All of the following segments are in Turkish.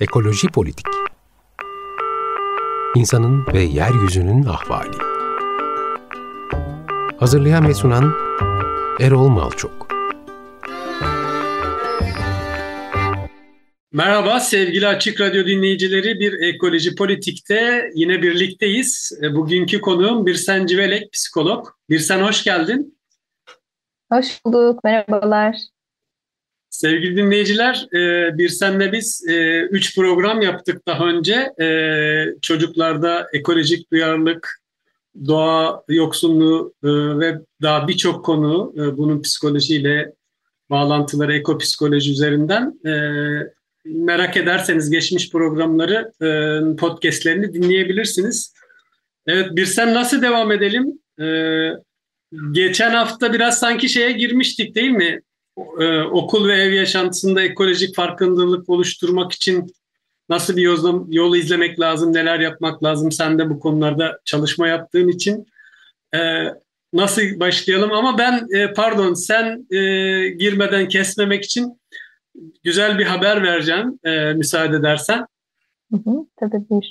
Ekoloji Politik İnsanın ve Yeryüzünün Ahvali Hazırlayan ve sunan Erol Malçok Merhaba sevgili Açık Radyo dinleyicileri. Bir Ekoloji Politik'te yine birlikteyiz. E, bugünkü konuğum Birsen Civelek, psikolog. Birsen hoş geldin. Hoş bulduk, merhabalar. Sevgili dinleyiciler, e, bir senle biz e, üç program yaptık daha önce. E, çocuklarda ekolojik duyarlılık, doğa yoksunluğu ve daha birçok konu bunun psikolojiyle bağlantıları ekopsikoloji üzerinden. Merak ederseniz geçmiş programları, podcastlerini dinleyebilirsiniz. Evet, bir sen nasıl devam edelim? Geçen hafta biraz sanki şeye girmiştik değil mi? E, okul ve ev yaşantısında ekolojik farkındalık oluşturmak için nasıl bir yol, yol izlemek lazım, neler yapmak lazım? Sen de bu konularda çalışma yaptığın için e, nasıl başlayalım? Ama ben e, pardon sen e, girmeden kesmemek için güzel bir haber vereceğim e, müsaade edersen. Hı hı, tabii buyur.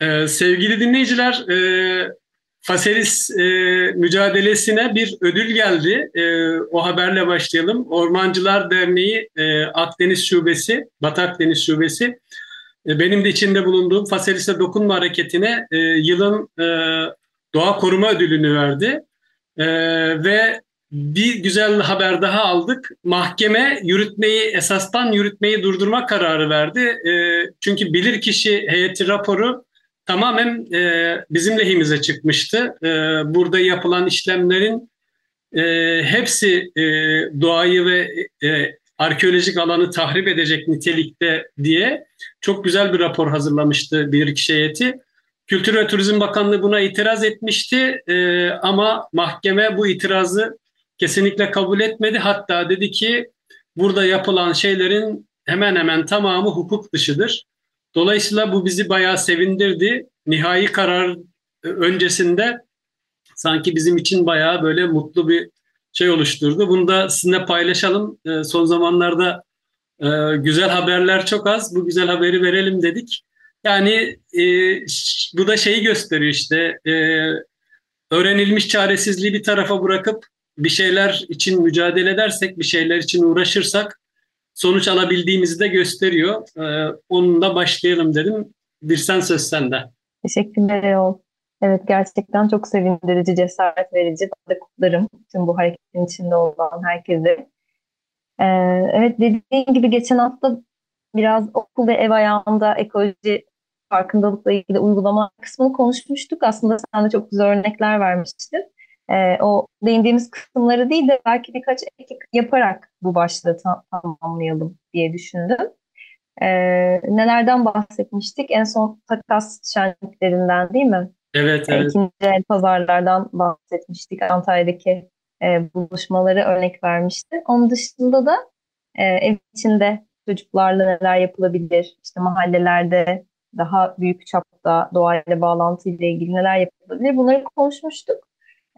E, sevgili dinleyiciler, e, Faselis e, mücadelesine bir ödül geldi. E, o haberle başlayalım. Ormancılar Derneği e, Akdeniz Şubesi, Batı Akdeniz Şubesi e, benim de içinde bulunduğum Faselis'e dokunma hareketine e, yılın e, doğa koruma ödülünü verdi. E, ve bir güzel haber daha aldık. Mahkeme yürütmeyi esastan yürütmeyi durdurma kararı verdi. E, çünkü bilirkişi heyeti raporu tamamen e, bizim lehimize çıkmıştı. E, burada yapılan işlemlerin e, hepsi e, doğayı ve e, arkeolojik alanı tahrip edecek nitelikte diye çok güzel bir rapor hazırlamıştı bir kişi heyeti. Kültür ve Turizm Bakanlığı buna itiraz etmişti e, ama mahkeme bu itirazı kesinlikle kabul etmedi. Hatta dedi ki burada yapılan şeylerin hemen hemen tamamı hukuk dışıdır. Dolayısıyla bu bizi bayağı sevindirdi. Nihai karar e, öncesinde sanki bizim için bayağı böyle mutlu bir şey oluşturdu. Bunu da sizinle paylaşalım. E, son zamanlarda e, güzel haberler çok az. Bu güzel haberi verelim dedik. Yani bu da şeyi gösteriyor işte öğrenilmiş çaresizliği bir tarafa bırakıp bir şeyler için mücadele edersek, bir şeyler için uğraşırsak sonuç alabildiğimizi de gösteriyor. Ee, onunla başlayalım dedim. Bir sen söz sende. Teşekkürler Erol. Evet gerçekten çok sevindirici, cesaret verici. Ben de kutlarım tüm bu hareketin içinde olan herkese. Ee, evet dediğin gibi geçen hafta biraz okul ve ev ayağında ekoloji farkındalıkla ilgili uygulama kısmını konuşmuştuk. Aslında sen de çok güzel örnekler vermiştin e, o değindiğimiz kısımları değil de belki birkaç ek yaparak bu başlığı tam, tamamlayalım diye düşündüm. E, nelerden bahsetmiştik? En son takas şenliklerinden değil mi? Evet, evet. İkinci el pazarlardan bahsetmiştik. Antalya'daki e, buluşmaları örnek vermişti. Onun dışında da e, ev içinde çocuklarla neler yapılabilir? İşte mahallelerde daha büyük çapta doğayla bağlantı ile ilgili neler yapılabilir? Bunları konuşmuştuk.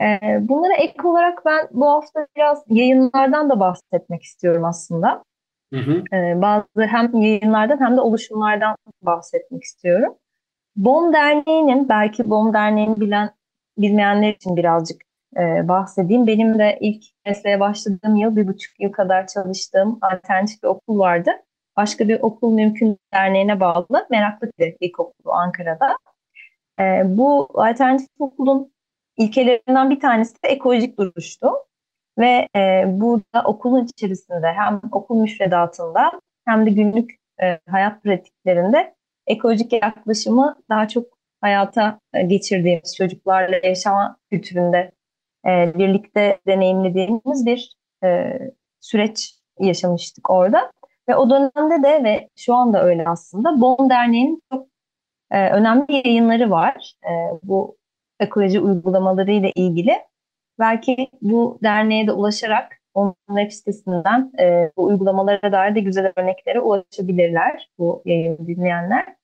Ee, bunlara ek olarak ben bu hafta biraz yayınlardan da bahsetmek istiyorum aslında. Hı hı. Ee, bazı hem yayınlardan hem de oluşumlardan bahsetmek istiyorum. BOM Derneği'nin, belki BOM Derneği'ni bilen bilmeyenler için birazcık e, bahsedeyim. Benim de ilk mesleğe başladığım yıl, bir buçuk yıl kadar çalıştığım alternatif bir okul vardı. Başka bir okul mümkün derneğine bağlı Meraklı İlkokulu Ankara'da. E, bu alternatif okulun ilkelerinden bir tanesi de ekolojik duruştu. Ve e, burada okulun içerisinde hem okul müfredatında hem de günlük e, hayat pratiklerinde ekolojik yaklaşımı daha çok hayata e, geçirdiğimiz çocuklarla yaşama kültüründe e, birlikte deneyimlediğimiz bir e, süreç yaşamıştık orada. Ve o dönemde de ve şu anda öyle aslında BOM Derneği'nin çok e, önemli yayınları var. E, bu ekoloji uygulamaları ile ilgili. Belki bu derneğe de ulaşarak onun web sitesinden e, bu uygulamalara dair de güzel örneklere ulaşabilirler bu yayını dinleyenler.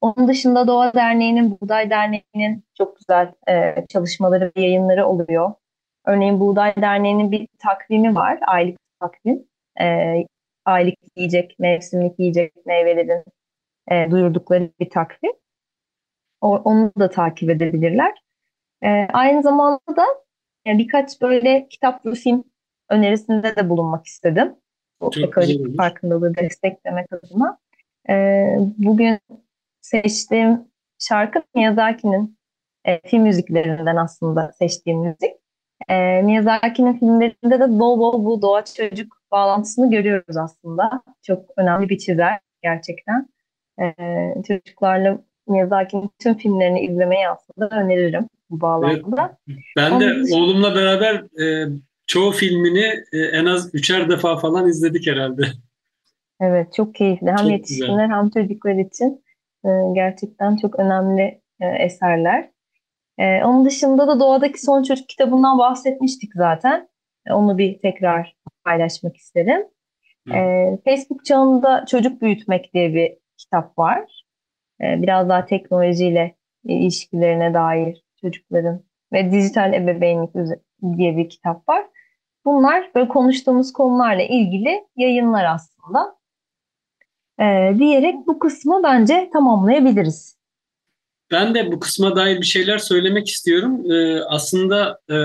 Onun dışında Doğa Derneği'nin, Buğday Derneği'nin çok güzel e, çalışmaları ve yayınları oluyor. Örneğin Buğday Derneği'nin bir takvimi var, aylık takvim. E, aylık yiyecek, mevsimlik yiyecek meyvelerin e, duyurdukları bir takvim. O, onu da takip edebilirler. E, aynı zamanda da yani birkaç böyle kitap ve film önerisinde de bulunmak istedim. Bu ekolojik farkındalığı desteklemek adına. E, bugün seçtiğim şarkı Miyazaki'nin e, film müziklerinden aslında seçtiğim müzik. E, Miyazaki'nin filmlerinde de bol bol bu doğa çocuk bağlantısını görüyoruz aslında. Çok önemli bir çizer gerçekten. E, çocuklarla Miyazaki'nin tüm filmlerini izlemeyi aslında öneririm bu bağlamda. Ben de Onun oğlumla beraber e, çoğu filmini e, en az üçer defa falan izledik herhalde. Evet çok keyifli. Hem çok yetişkinler güzel. hem çocuklar için e, gerçekten çok önemli e, eserler. E, onun dışında da Doğadaki Son Çocuk kitabından bahsetmiştik zaten. E, onu bir tekrar paylaşmak isterim. E, Facebook çağında Çocuk Büyütmek diye bir kitap var. E, biraz daha teknolojiyle ilişkilerine dair çocukların ve dijital ebeveynlik diye bir kitap var. Bunlar böyle konuştuğumuz konularla ilgili yayınlar aslında. Ee, diyerek bu kısmı bence tamamlayabiliriz. Ben de bu kısma dair bir şeyler söylemek istiyorum. Ee, aslında e,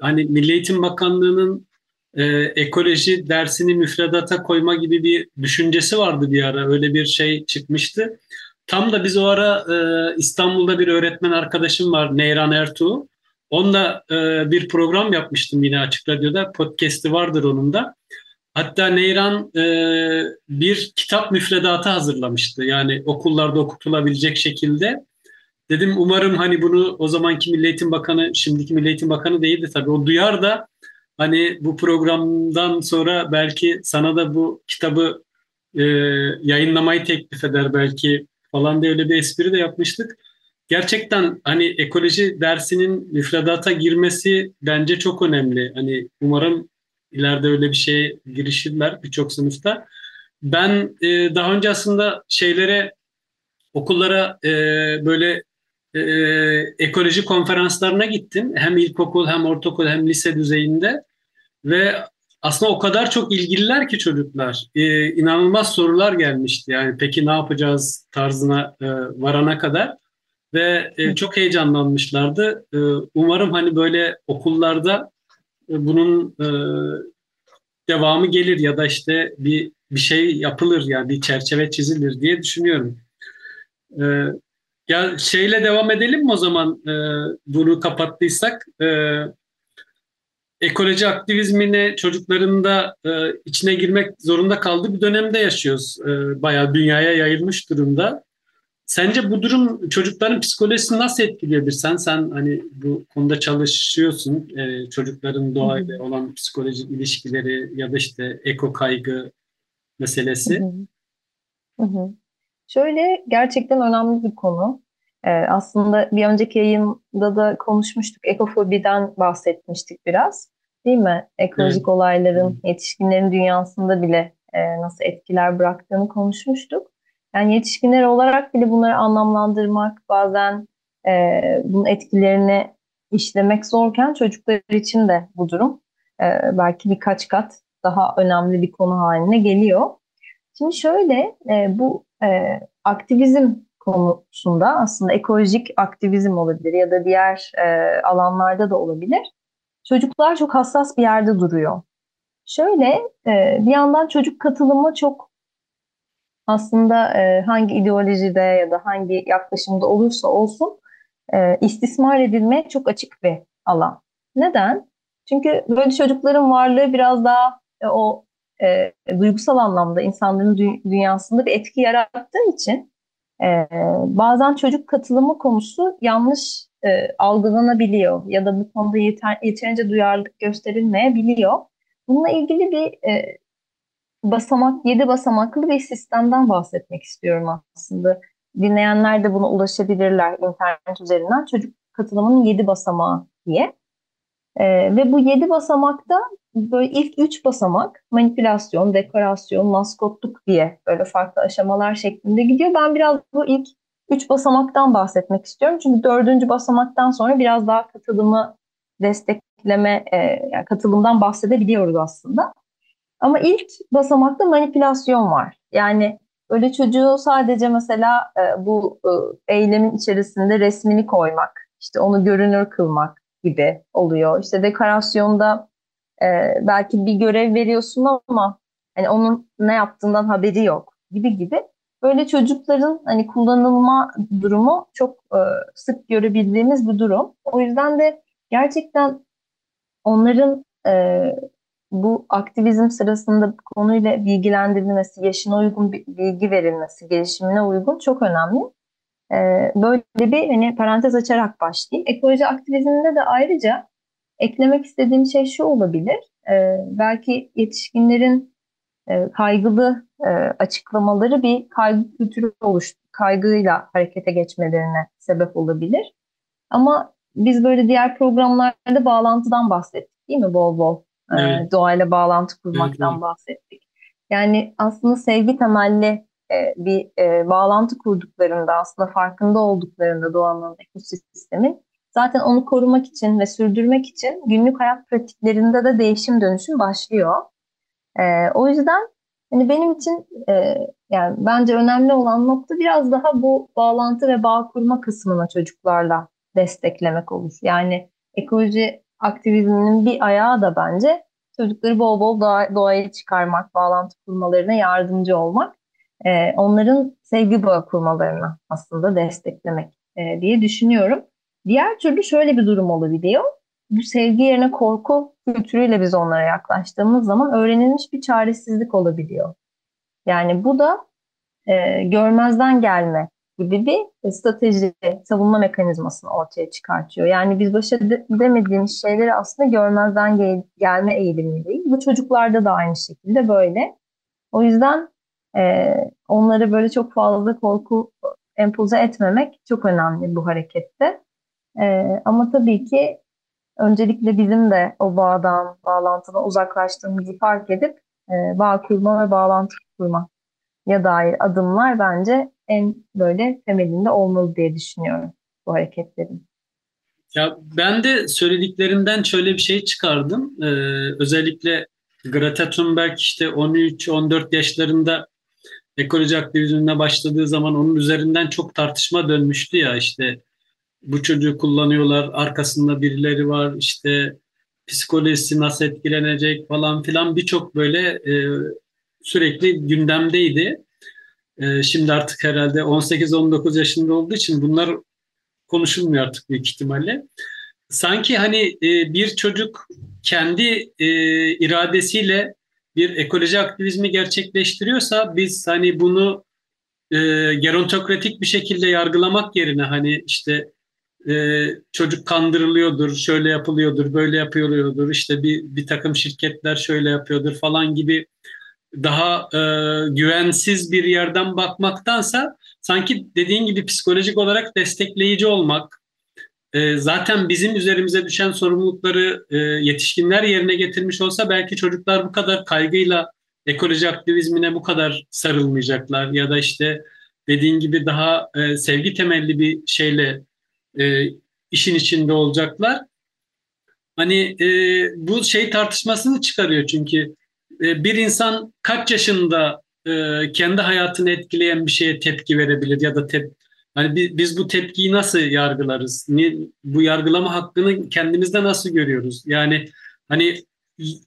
hani Milli Eğitim Bakanlığı'nın e, ekoloji dersini müfredata koyma gibi bir düşüncesi vardı bir ara. Öyle bir şey çıkmıştı. Tam da biz o ara e, İstanbul'da bir öğretmen arkadaşım var Neyran Ertuğ. Onunla e, bir program yapmıştım yine Açık Radyo'da. Podcast'i vardır onun da. Hatta Neyran e, bir kitap müfredatı hazırlamıştı. Yani okullarda okutulabilecek şekilde. Dedim umarım hani bunu o zamanki Milli Eğitim Bakanı, şimdiki Milli Eğitim Bakanı değildi tabii. O duyar da hani bu programdan sonra belki sana da bu kitabı e, yayınlamayı teklif eder belki falan diye öyle bir espri de yapmıştık. Gerçekten hani ekoloji dersinin müfredata girmesi bence çok önemli. Hani umarım ileride öyle bir şeye girişirler birçok sınıfta. Ben e, daha önce aslında şeylere okullara e, böyle e, ekoloji konferanslarına gittim. Hem ilkokul hem ortaokul hem lise düzeyinde ve aslında o kadar çok ilgililer ki çocuklar. E, inanılmaz sorular gelmişti. Yani peki ne yapacağız tarzına e, varana kadar ve e, çok heyecanlanmışlardı. E, umarım hani böyle okullarda e, bunun e, devamı gelir ya da işte bir bir şey yapılır yani bir çerçeve çizilir diye düşünüyorum. E, ya şeyle devam edelim mi o zaman e, bunu kapattıysak? E, ekoloji aktivizmine çocukların da e, içine girmek zorunda kaldığı bir dönemde yaşıyoruz. E, bayağı dünyaya yayılmış durumda. Sence bu durum çocukların psikolojisini nasıl etkileyebilir? Sen sen hani bu konuda çalışıyorsun. E, çocukların doğayla olan psikolojik ilişkileri ya da işte eko kaygı meselesi. Hı hı. Şöyle gerçekten önemli bir konu. Ee, aslında bir önceki yayında da konuşmuştuk. Ekofobiden bahsetmiştik biraz. Değil mi? Ekolojik evet. olayların yetişkinlerin dünyasında bile e, nasıl etkiler bıraktığını konuşmuştuk. Yani yetişkinler olarak bile bunları anlamlandırmak, bazen e, bunun etkilerini işlemek zorken çocuklar için de bu durum e, belki birkaç kat daha önemli bir konu haline geliyor. Şimdi şöyle e, bu e, aktivizm konusunda aslında ekolojik aktivizm olabilir ya da diğer e, alanlarda da olabilir. Çocuklar çok hassas bir yerde duruyor. Şöyle e, bir yandan çocuk katılımı çok aslında e, hangi ideolojide ya da hangi yaklaşımda olursa olsun e, istismar edilmeye çok açık bir alan. Neden? Çünkü böyle çocukların varlığı biraz daha e, o e, duygusal anlamda insanların dü- dünyasında bir etki yarattığı için e, bazen çocuk katılımı konusu yanlış e, algılanabiliyor ya da bu konuda yeter, yeterince duyarlılık gösterilmeyebiliyor. Bununla ilgili bir e, basamak, yedi basamaklı bir sistemden bahsetmek istiyorum aslında. Dinleyenler de buna ulaşabilirler internet üzerinden. Çocuk katılımının yedi basamağı diye. Ee, ve bu yedi basamakta böyle ilk üç basamak manipülasyon, dekorasyon, maskotluk diye böyle farklı aşamalar şeklinde gidiyor. Ben biraz bu ilk üç basamaktan bahsetmek istiyorum. Çünkü dördüncü basamaktan sonra biraz daha katılımı destekleme, e, yani katılımdan bahsedebiliyoruz aslında. Ama ilk basamakta manipülasyon var. Yani Böyle çocuğu sadece mesela e, bu e, eylemin içerisinde resmini koymak, işte onu görünür kılmak gibi oluyor. İşte dekorasyonda e, belki bir görev veriyorsun ama hani onun ne yaptığından haberi yok gibi gibi. Böyle çocukların hani kullanılma durumu çok e, sık görebildiğimiz bir durum. O yüzden de gerçekten onların e, bu aktivizm sırasında konuyla bilgilendirilmesi, yaşına uygun bilgi verilmesi, gelişimine uygun çok önemli. Ee, böyle bir hani parantez açarak başlayayım. Ekoloji aktivizminde de ayrıca eklemek istediğim şey şu olabilir. Ee, belki yetişkinlerin e, kaygılı e, açıklamaları bir kaygı kültürü oluştu, kaygıyla harekete geçmelerine sebep olabilir. Ama biz böyle diğer programlarda bağlantıdan bahsettik değil mi bol bol? Ee, evet. doğayla bağlantı kurmaktan evet, bahsettik. Yani aslında sevgi temelli e, bir e, bağlantı kurduklarında aslında farkında olduklarında doğanın ekosistemin zaten onu korumak için ve sürdürmek için günlük hayat pratiklerinde de değişim dönüşüm başlıyor. E, o yüzden hani benim için yani bence önemli olan nokta biraz daha bu bağlantı ve bağ kurma kısmına çocuklarla desteklemek olur. Yani ekoloji aktivizminin bir ayağı da bence çocukları bol bol doğa, doğaya çıkarmak, bağlantı kurmalarına yardımcı olmak, e, onların sevgi bağı kurmalarına aslında desteklemek e, diye düşünüyorum. Diğer türlü şöyle bir durum olabiliyor. Bu sevgi yerine korku kültürüyle biz onlara yaklaştığımız zaman öğrenilmiş bir çaresizlik olabiliyor. Yani bu da e, görmezden gelme gibi bir strateji, savunma mekanizmasını ortaya çıkartıyor. Yani biz başa demediğimiz şeyleri aslında görmezden gel gelme eğilimindeyiz. Bu çocuklarda da aynı şekilde böyle. O yüzden e, onlara böyle çok fazla korku empoze etmemek çok önemli bu harekette. E, ama tabii ki öncelikle bizim de o bağdan, bağlantıdan uzaklaştığımızı fark edip e, bağ kurma ve bağlantı kurma ya dair adımlar bence en böyle temelinde olmalı diye düşünüyorum bu hareketlerin. Ya ben de söylediklerinden şöyle bir şey çıkardım. Ee, özellikle Greta Thunberg işte 13-14 yaşlarında ekoloji aktivizmine başladığı zaman onun üzerinden çok tartışma dönmüştü ya işte bu çocuğu kullanıyorlar arkasında birileri var işte psikolojisi nasıl etkilenecek falan filan birçok böyle e, sürekli gündemdeydi. Ee, şimdi artık herhalde 18-19 yaşında olduğu için bunlar konuşulmuyor artık büyük ihtimalle. Sanki hani e, bir çocuk kendi e, iradesiyle bir ekoloji aktivizmi gerçekleştiriyorsa biz hani bunu e, gerontokratik bir şekilde yargılamak yerine hani işte e, çocuk kandırılıyordur, şöyle yapılıyordur, böyle yapılıyordur, işte bir, bir takım şirketler şöyle yapıyordur falan gibi daha e, güvensiz bir yerden bakmaktansa sanki dediğin gibi psikolojik olarak destekleyici olmak, e, zaten bizim üzerimize düşen sorumlulukları e, yetişkinler yerine getirmiş olsa belki çocuklar bu kadar kaygıyla ekoloji aktivizmine bu kadar sarılmayacaklar ya da işte dediğin gibi daha e, sevgi temelli bir şeyle e, işin içinde olacaklar. Hani e, bu şey tartışmasını çıkarıyor çünkü e, bir insan kaç yaşında e, kendi hayatını etkileyen bir şeye tepki verebilir ya da tep hani biz bu tepkiyi nasıl yargılarız? bu yargılama hakkını kendimizde nasıl görüyoruz? Yani hani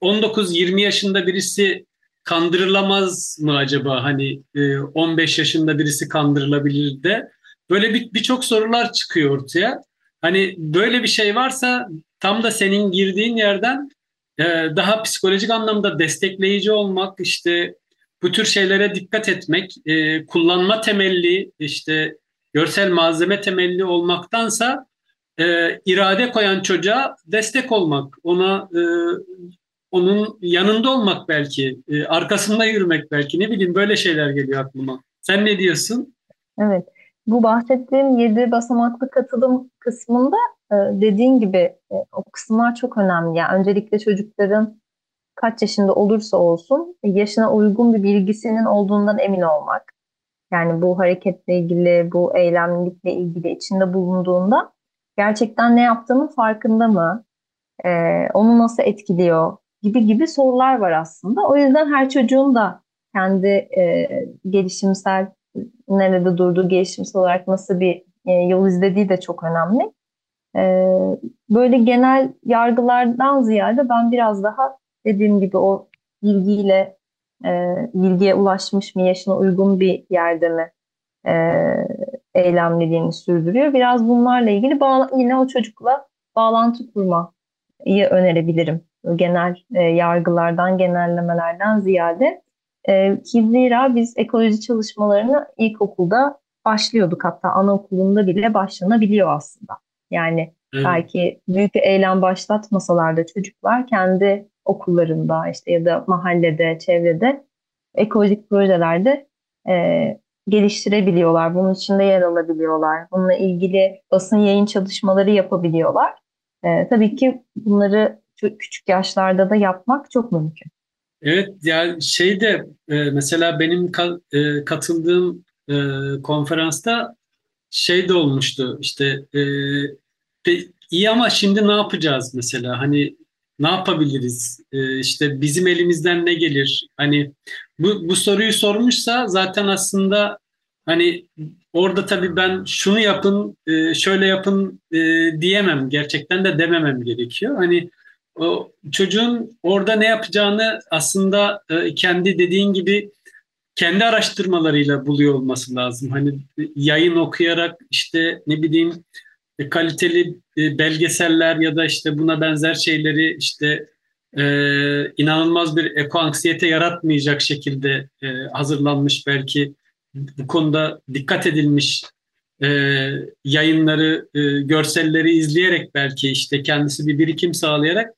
19-20 yaşında birisi kandırılamaz mı acaba? Hani 15 e, yaşında birisi kandırılabilir de böyle bir birçok sorular çıkıyor ortaya. Hani böyle bir şey varsa tam da senin girdiğin yerden ee, daha psikolojik anlamda destekleyici olmak, işte bu tür şeylere dikkat etmek, e, kullanma temelli, işte görsel malzeme temelli olmaktansa e, irade koyan çocuğa destek olmak, ona e, onun yanında olmak belki, e, arkasında yürümek belki ne bileyim böyle şeyler geliyor aklıma. Sen ne diyorsun? Evet. Bu bahsettiğim yedi basamaklı katılım kısmında e, dediğin gibi e, o kısımlar çok önemli. Yani öncelikle çocukların kaç yaşında olursa olsun yaşına uygun bir bilgisinin olduğundan emin olmak. Yani bu hareketle ilgili, bu eylemlilikle ilgili içinde bulunduğunda gerçekten ne yaptığının farkında mı? Onu nasıl etkiliyor? Gibi gibi sorular var aslında. O yüzden her çocuğun da kendi e, gelişimsel nerede durduğu gelişimsel olarak nasıl bir e, yol izlediği de çok önemli. E, böyle genel yargılardan ziyade ben biraz daha dediğim gibi o bilgiyle e, bilgiye ulaşmış mı, yaşına uygun bir yerde mi e, eylemliliğini sürdürüyor. Biraz bunlarla ilgili bağla, yine o çocukla bağlantı kurmayı önerebilirim. Genel e, yargılardan, genellemelerden ziyade. E, ki zira biz ekoloji çalışmalarını ilkokulda başlıyorduk. Hatta anaokulunda bile başlanabiliyor aslında. Yani evet. belki büyük bir eylem başlatmasalar da çocuklar kendi okullarında işte ya da mahallede, çevrede ekolojik projelerde e, geliştirebiliyorlar. Bunun içinde yer alabiliyorlar. Bununla ilgili basın yayın çalışmaları yapabiliyorlar. E, tabii ki bunları küçük yaşlarda da yapmak çok mümkün. Evet yani şeyde e, mesela benim e, katıldığım e, konferansta şey de olmuştu işte e, iyi ama şimdi ne yapacağız mesela hani ne yapabiliriz? İşte bizim elimizden ne gelir? Hani bu, bu soruyu sormuşsa zaten aslında hani orada tabii ben şunu yapın, şöyle yapın diyemem. Gerçekten de dememem gerekiyor. Hani o çocuğun orada ne yapacağını aslında e, kendi dediğin gibi kendi araştırmalarıyla buluyor olması lazım. Hani yayın okuyarak işte ne bileyim e, kaliteli e, belgeseller ya da işte buna benzer şeyleri işte e, inanılmaz bir eko anksiyete yaratmayacak şekilde e, hazırlanmış belki bu konuda dikkat edilmiş e, yayınları, e, görselleri izleyerek belki işte kendisi bir birikim sağlayarak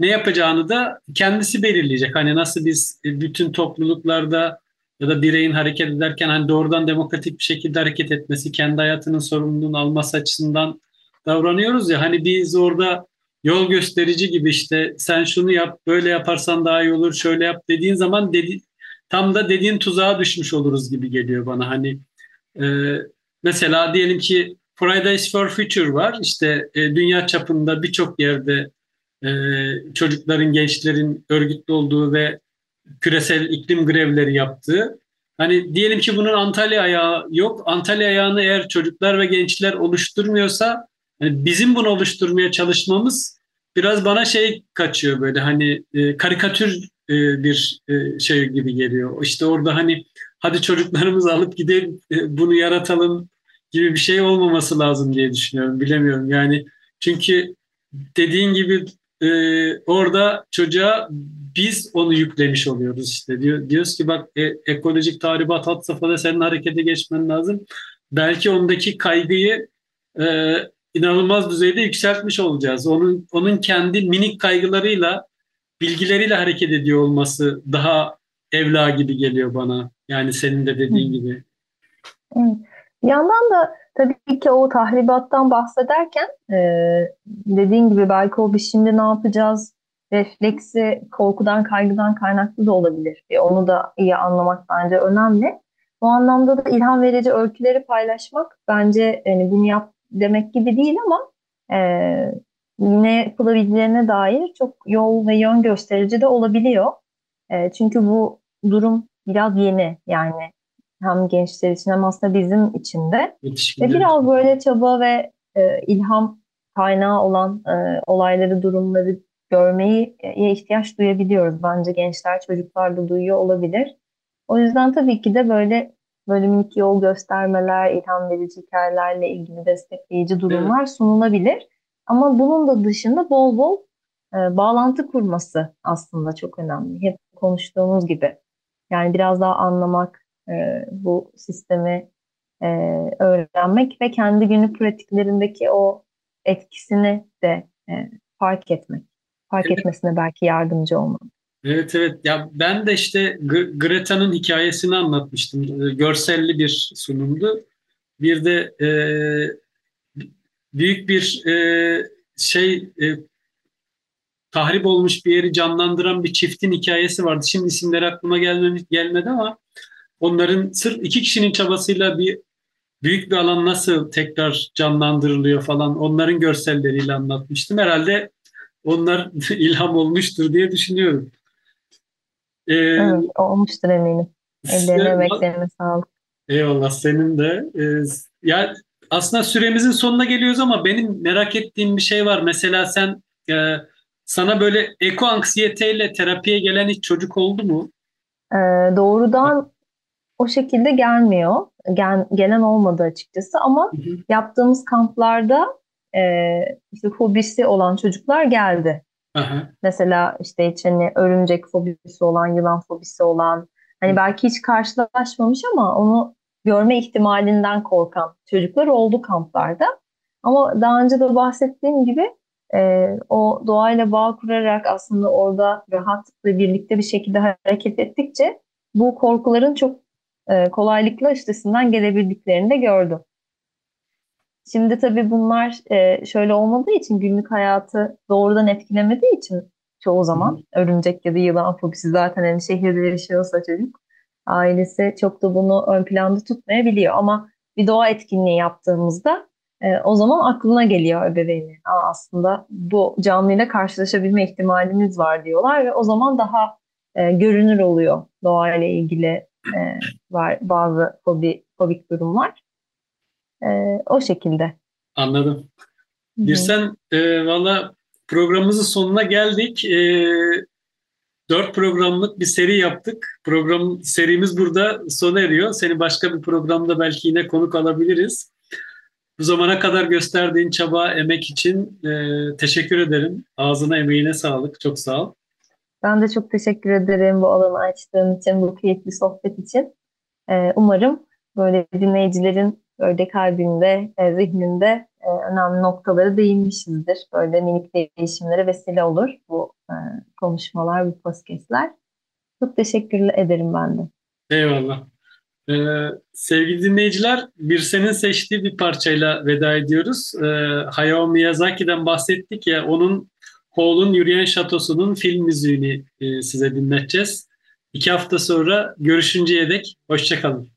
ne yapacağını da kendisi belirleyecek. Hani nasıl biz e, bütün topluluklarda ya da bireyin hareket ederken hani doğrudan demokratik bir şekilde hareket etmesi, kendi hayatının sorumluluğunu alması açısından davranıyoruz ya hani biz orada yol gösterici gibi işte sen şunu yap, böyle yaparsan daha iyi olur, şöyle yap dediğin zaman dedi, tam da dediğin tuzağa düşmüş oluruz gibi geliyor bana. Hani e, mesela diyelim ki Fridays for Future var. İşte e, dünya çapında birçok yerde e, çocukların, gençlerin örgütlü olduğu ve küresel iklim grevleri yaptığı. Hani diyelim ki bunun Antalya ayağı yok. Antalya ayağını eğer çocuklar ve gençler oluşturmuyorsa yani bizim bunu oluşturmaya çalışmamız biraz bana şey kaçıyor böyle hani e, karikatür e, bir e, şey gibi geliyor. İşte orada hani hadi çocuklarımızı alıp gidelim e, bunu yaratalım gibi bir şey olmaması lazım diye düşünüyorum. Bilemiyorum yani çünkü dediğin gibi e, orada çocuğa biz onu yüklemiş oluyoruz işte. Diyor, diyoruz ki bak e, ekolojik tahribat hat safhada senin harekete geçmen lazım. Belki ondaki kaygıyı e, inanılmaz düzeyde yükseltmiş olacağız. Onun onun kendi minik kaygılarıyla, bilgileriyle hareket ediyor olması daha evla gibi geliyor bana. Yani senin de dediğin gibi. Bir yandan da tabii ki o tahribattan bahsederken e, dediğin gibi belki o bir şimdi ne yapacağız refleksi korkudan, kaygıdan kaynaklı da olabilir. E, onu da iyi anlamak bence önemli. Bu anlamda da ilham verici öyküleri paylaşmak bence yani bunu yap, demek gibi değil ama e, ne yapılabileceğine dair çok yol ve yön gösterici de olabiliyor. E, çünkü bu durum biraz yeni yani hem gençler için hem aslında bizim için de. Ve biraz böyle çaba ve e, ilham kaynağı olan e, olayları, durumları görmeyi e, ihtiyaç duyabiliyoruz. Bence gençler, çocuklar da duyuyor olabilir. O yüzden tabii ki de böyle böyle minik yol göstermeler, ilham verici hikayelerle ilgili destekleyici durumlar evet. sunulabilir. Ama bunun da dışında bol bol e, bağlantı kurması aslında çok önemli. Hep konuştuğumuz gibi. Yani biraz daha anlamak, e, bu sistemi e, öğrenmek ve kendi günlük pratiklerindeki o etkisini de e, fark etmek. Fark evet. etmesine belki yardımcı olmak. Evet evet ya ben de işte Greta'nın hikayesini anlatmıştım. Ee, görselli bir sunumdu. Bir de e, büyük bir e, şey e, tahrip olmuş bir yeri canlandıran bir çiftin hikayesi vardı. Şimdi isimleri aklıma gelmedi, gelmedi ama onların sırf iki kişinin çabasıyla bir büyük bir alan nasıl tekrar canlandırılıyor falan onların görselleriyle anlatmıştım. Herhalde onlar ilham olmuştur diye düşünüyorum. Ee, evet, olmuştur eminim. Ellerine emeklerine sağlık. Eyvallah senin de. Ee, ya aslında süremizin sonuna geliyoruz ama benim merak ettiğim bir şey var. Mesela sen e, sana böyle eko anksiyeteyle terapiye gelen hiç çocuk oldu mu? Ee, doğrudan o şekilde gelmiyor. Gel, gelen olmadı açıkçası ama hı hı. yaptığımız kamplarda e, işte fobisi olan çocuklar geldi. Aha. Mesela işte hiç hani örümcek fobisi olan, yılan fobisi olan, hani belki hiç karşılaşmamış ama onu görme ihtimalinden korkan çocuklar oldu kamplarda. Ama daha önce de bahsettiğim gibi e, o doğayla bağ kurarak aslında orada rahat ve birlikte bir şekilde hareket ettikçe bu korkuların çok e, kolaylıkla üstesinden gelebildiklerini de gördüm. Şimdi tabii bunlar e, şöyle olmadığı için günlük hayatı doğrudan etkilemediği için çoğu zaman örümcek ya da yılan fobisi zaten hani şehirde yaşıyorsa çocuk ailesi çok da bunu ön planda tutmayabiliyor ama bir doğa etkinliği yaptığımızda e, o zaman aklına geliyor ebeveynin. Aa, aslında bu canlıyla karşılaşabilme ihtimalimiz var diyorlar ve o zaman daha e, görünür oluyor doğayla ilgili e, var bazı fobi, fobik durumlar. E, o şekilde. Anladım. Bir sen e, valla programımızın sonuna geldik. E, dört programlık bir seri yaptık. Program serimiz burada sona eriyor. Seni başka bir programda belki yine konuk alabiliriz. Bu zamana kadar gösterdiğin çaba, emek için e, teşekkür ederim. Ağzına, emeğine sağlık. Çok sağ ol. Ben de çok teşekkür ederim bu alanı açtığın için, bu keyifli sohbet için. E, umarım böyle dinleyicilerin böyle kalbinde, zihninde e, önemli noktaları değinmişizdir. Böyle minik değişimlere vesile olur bu e, konuşmalar, bu podcastler. Çok teşekkür ederim ben de. Eyvallah. Ee, sevgili dinleyiciler, bir senin seçtiği bir parçayla veda ediyoruz. Ee, Hayao Miyazaki'den bahsettik ya, onun Hall'un Yürüyen Şatosu'nun film müziğini e, size dinleteceğiz. İki hafta sonra görüşünceye dek hoşçakalın.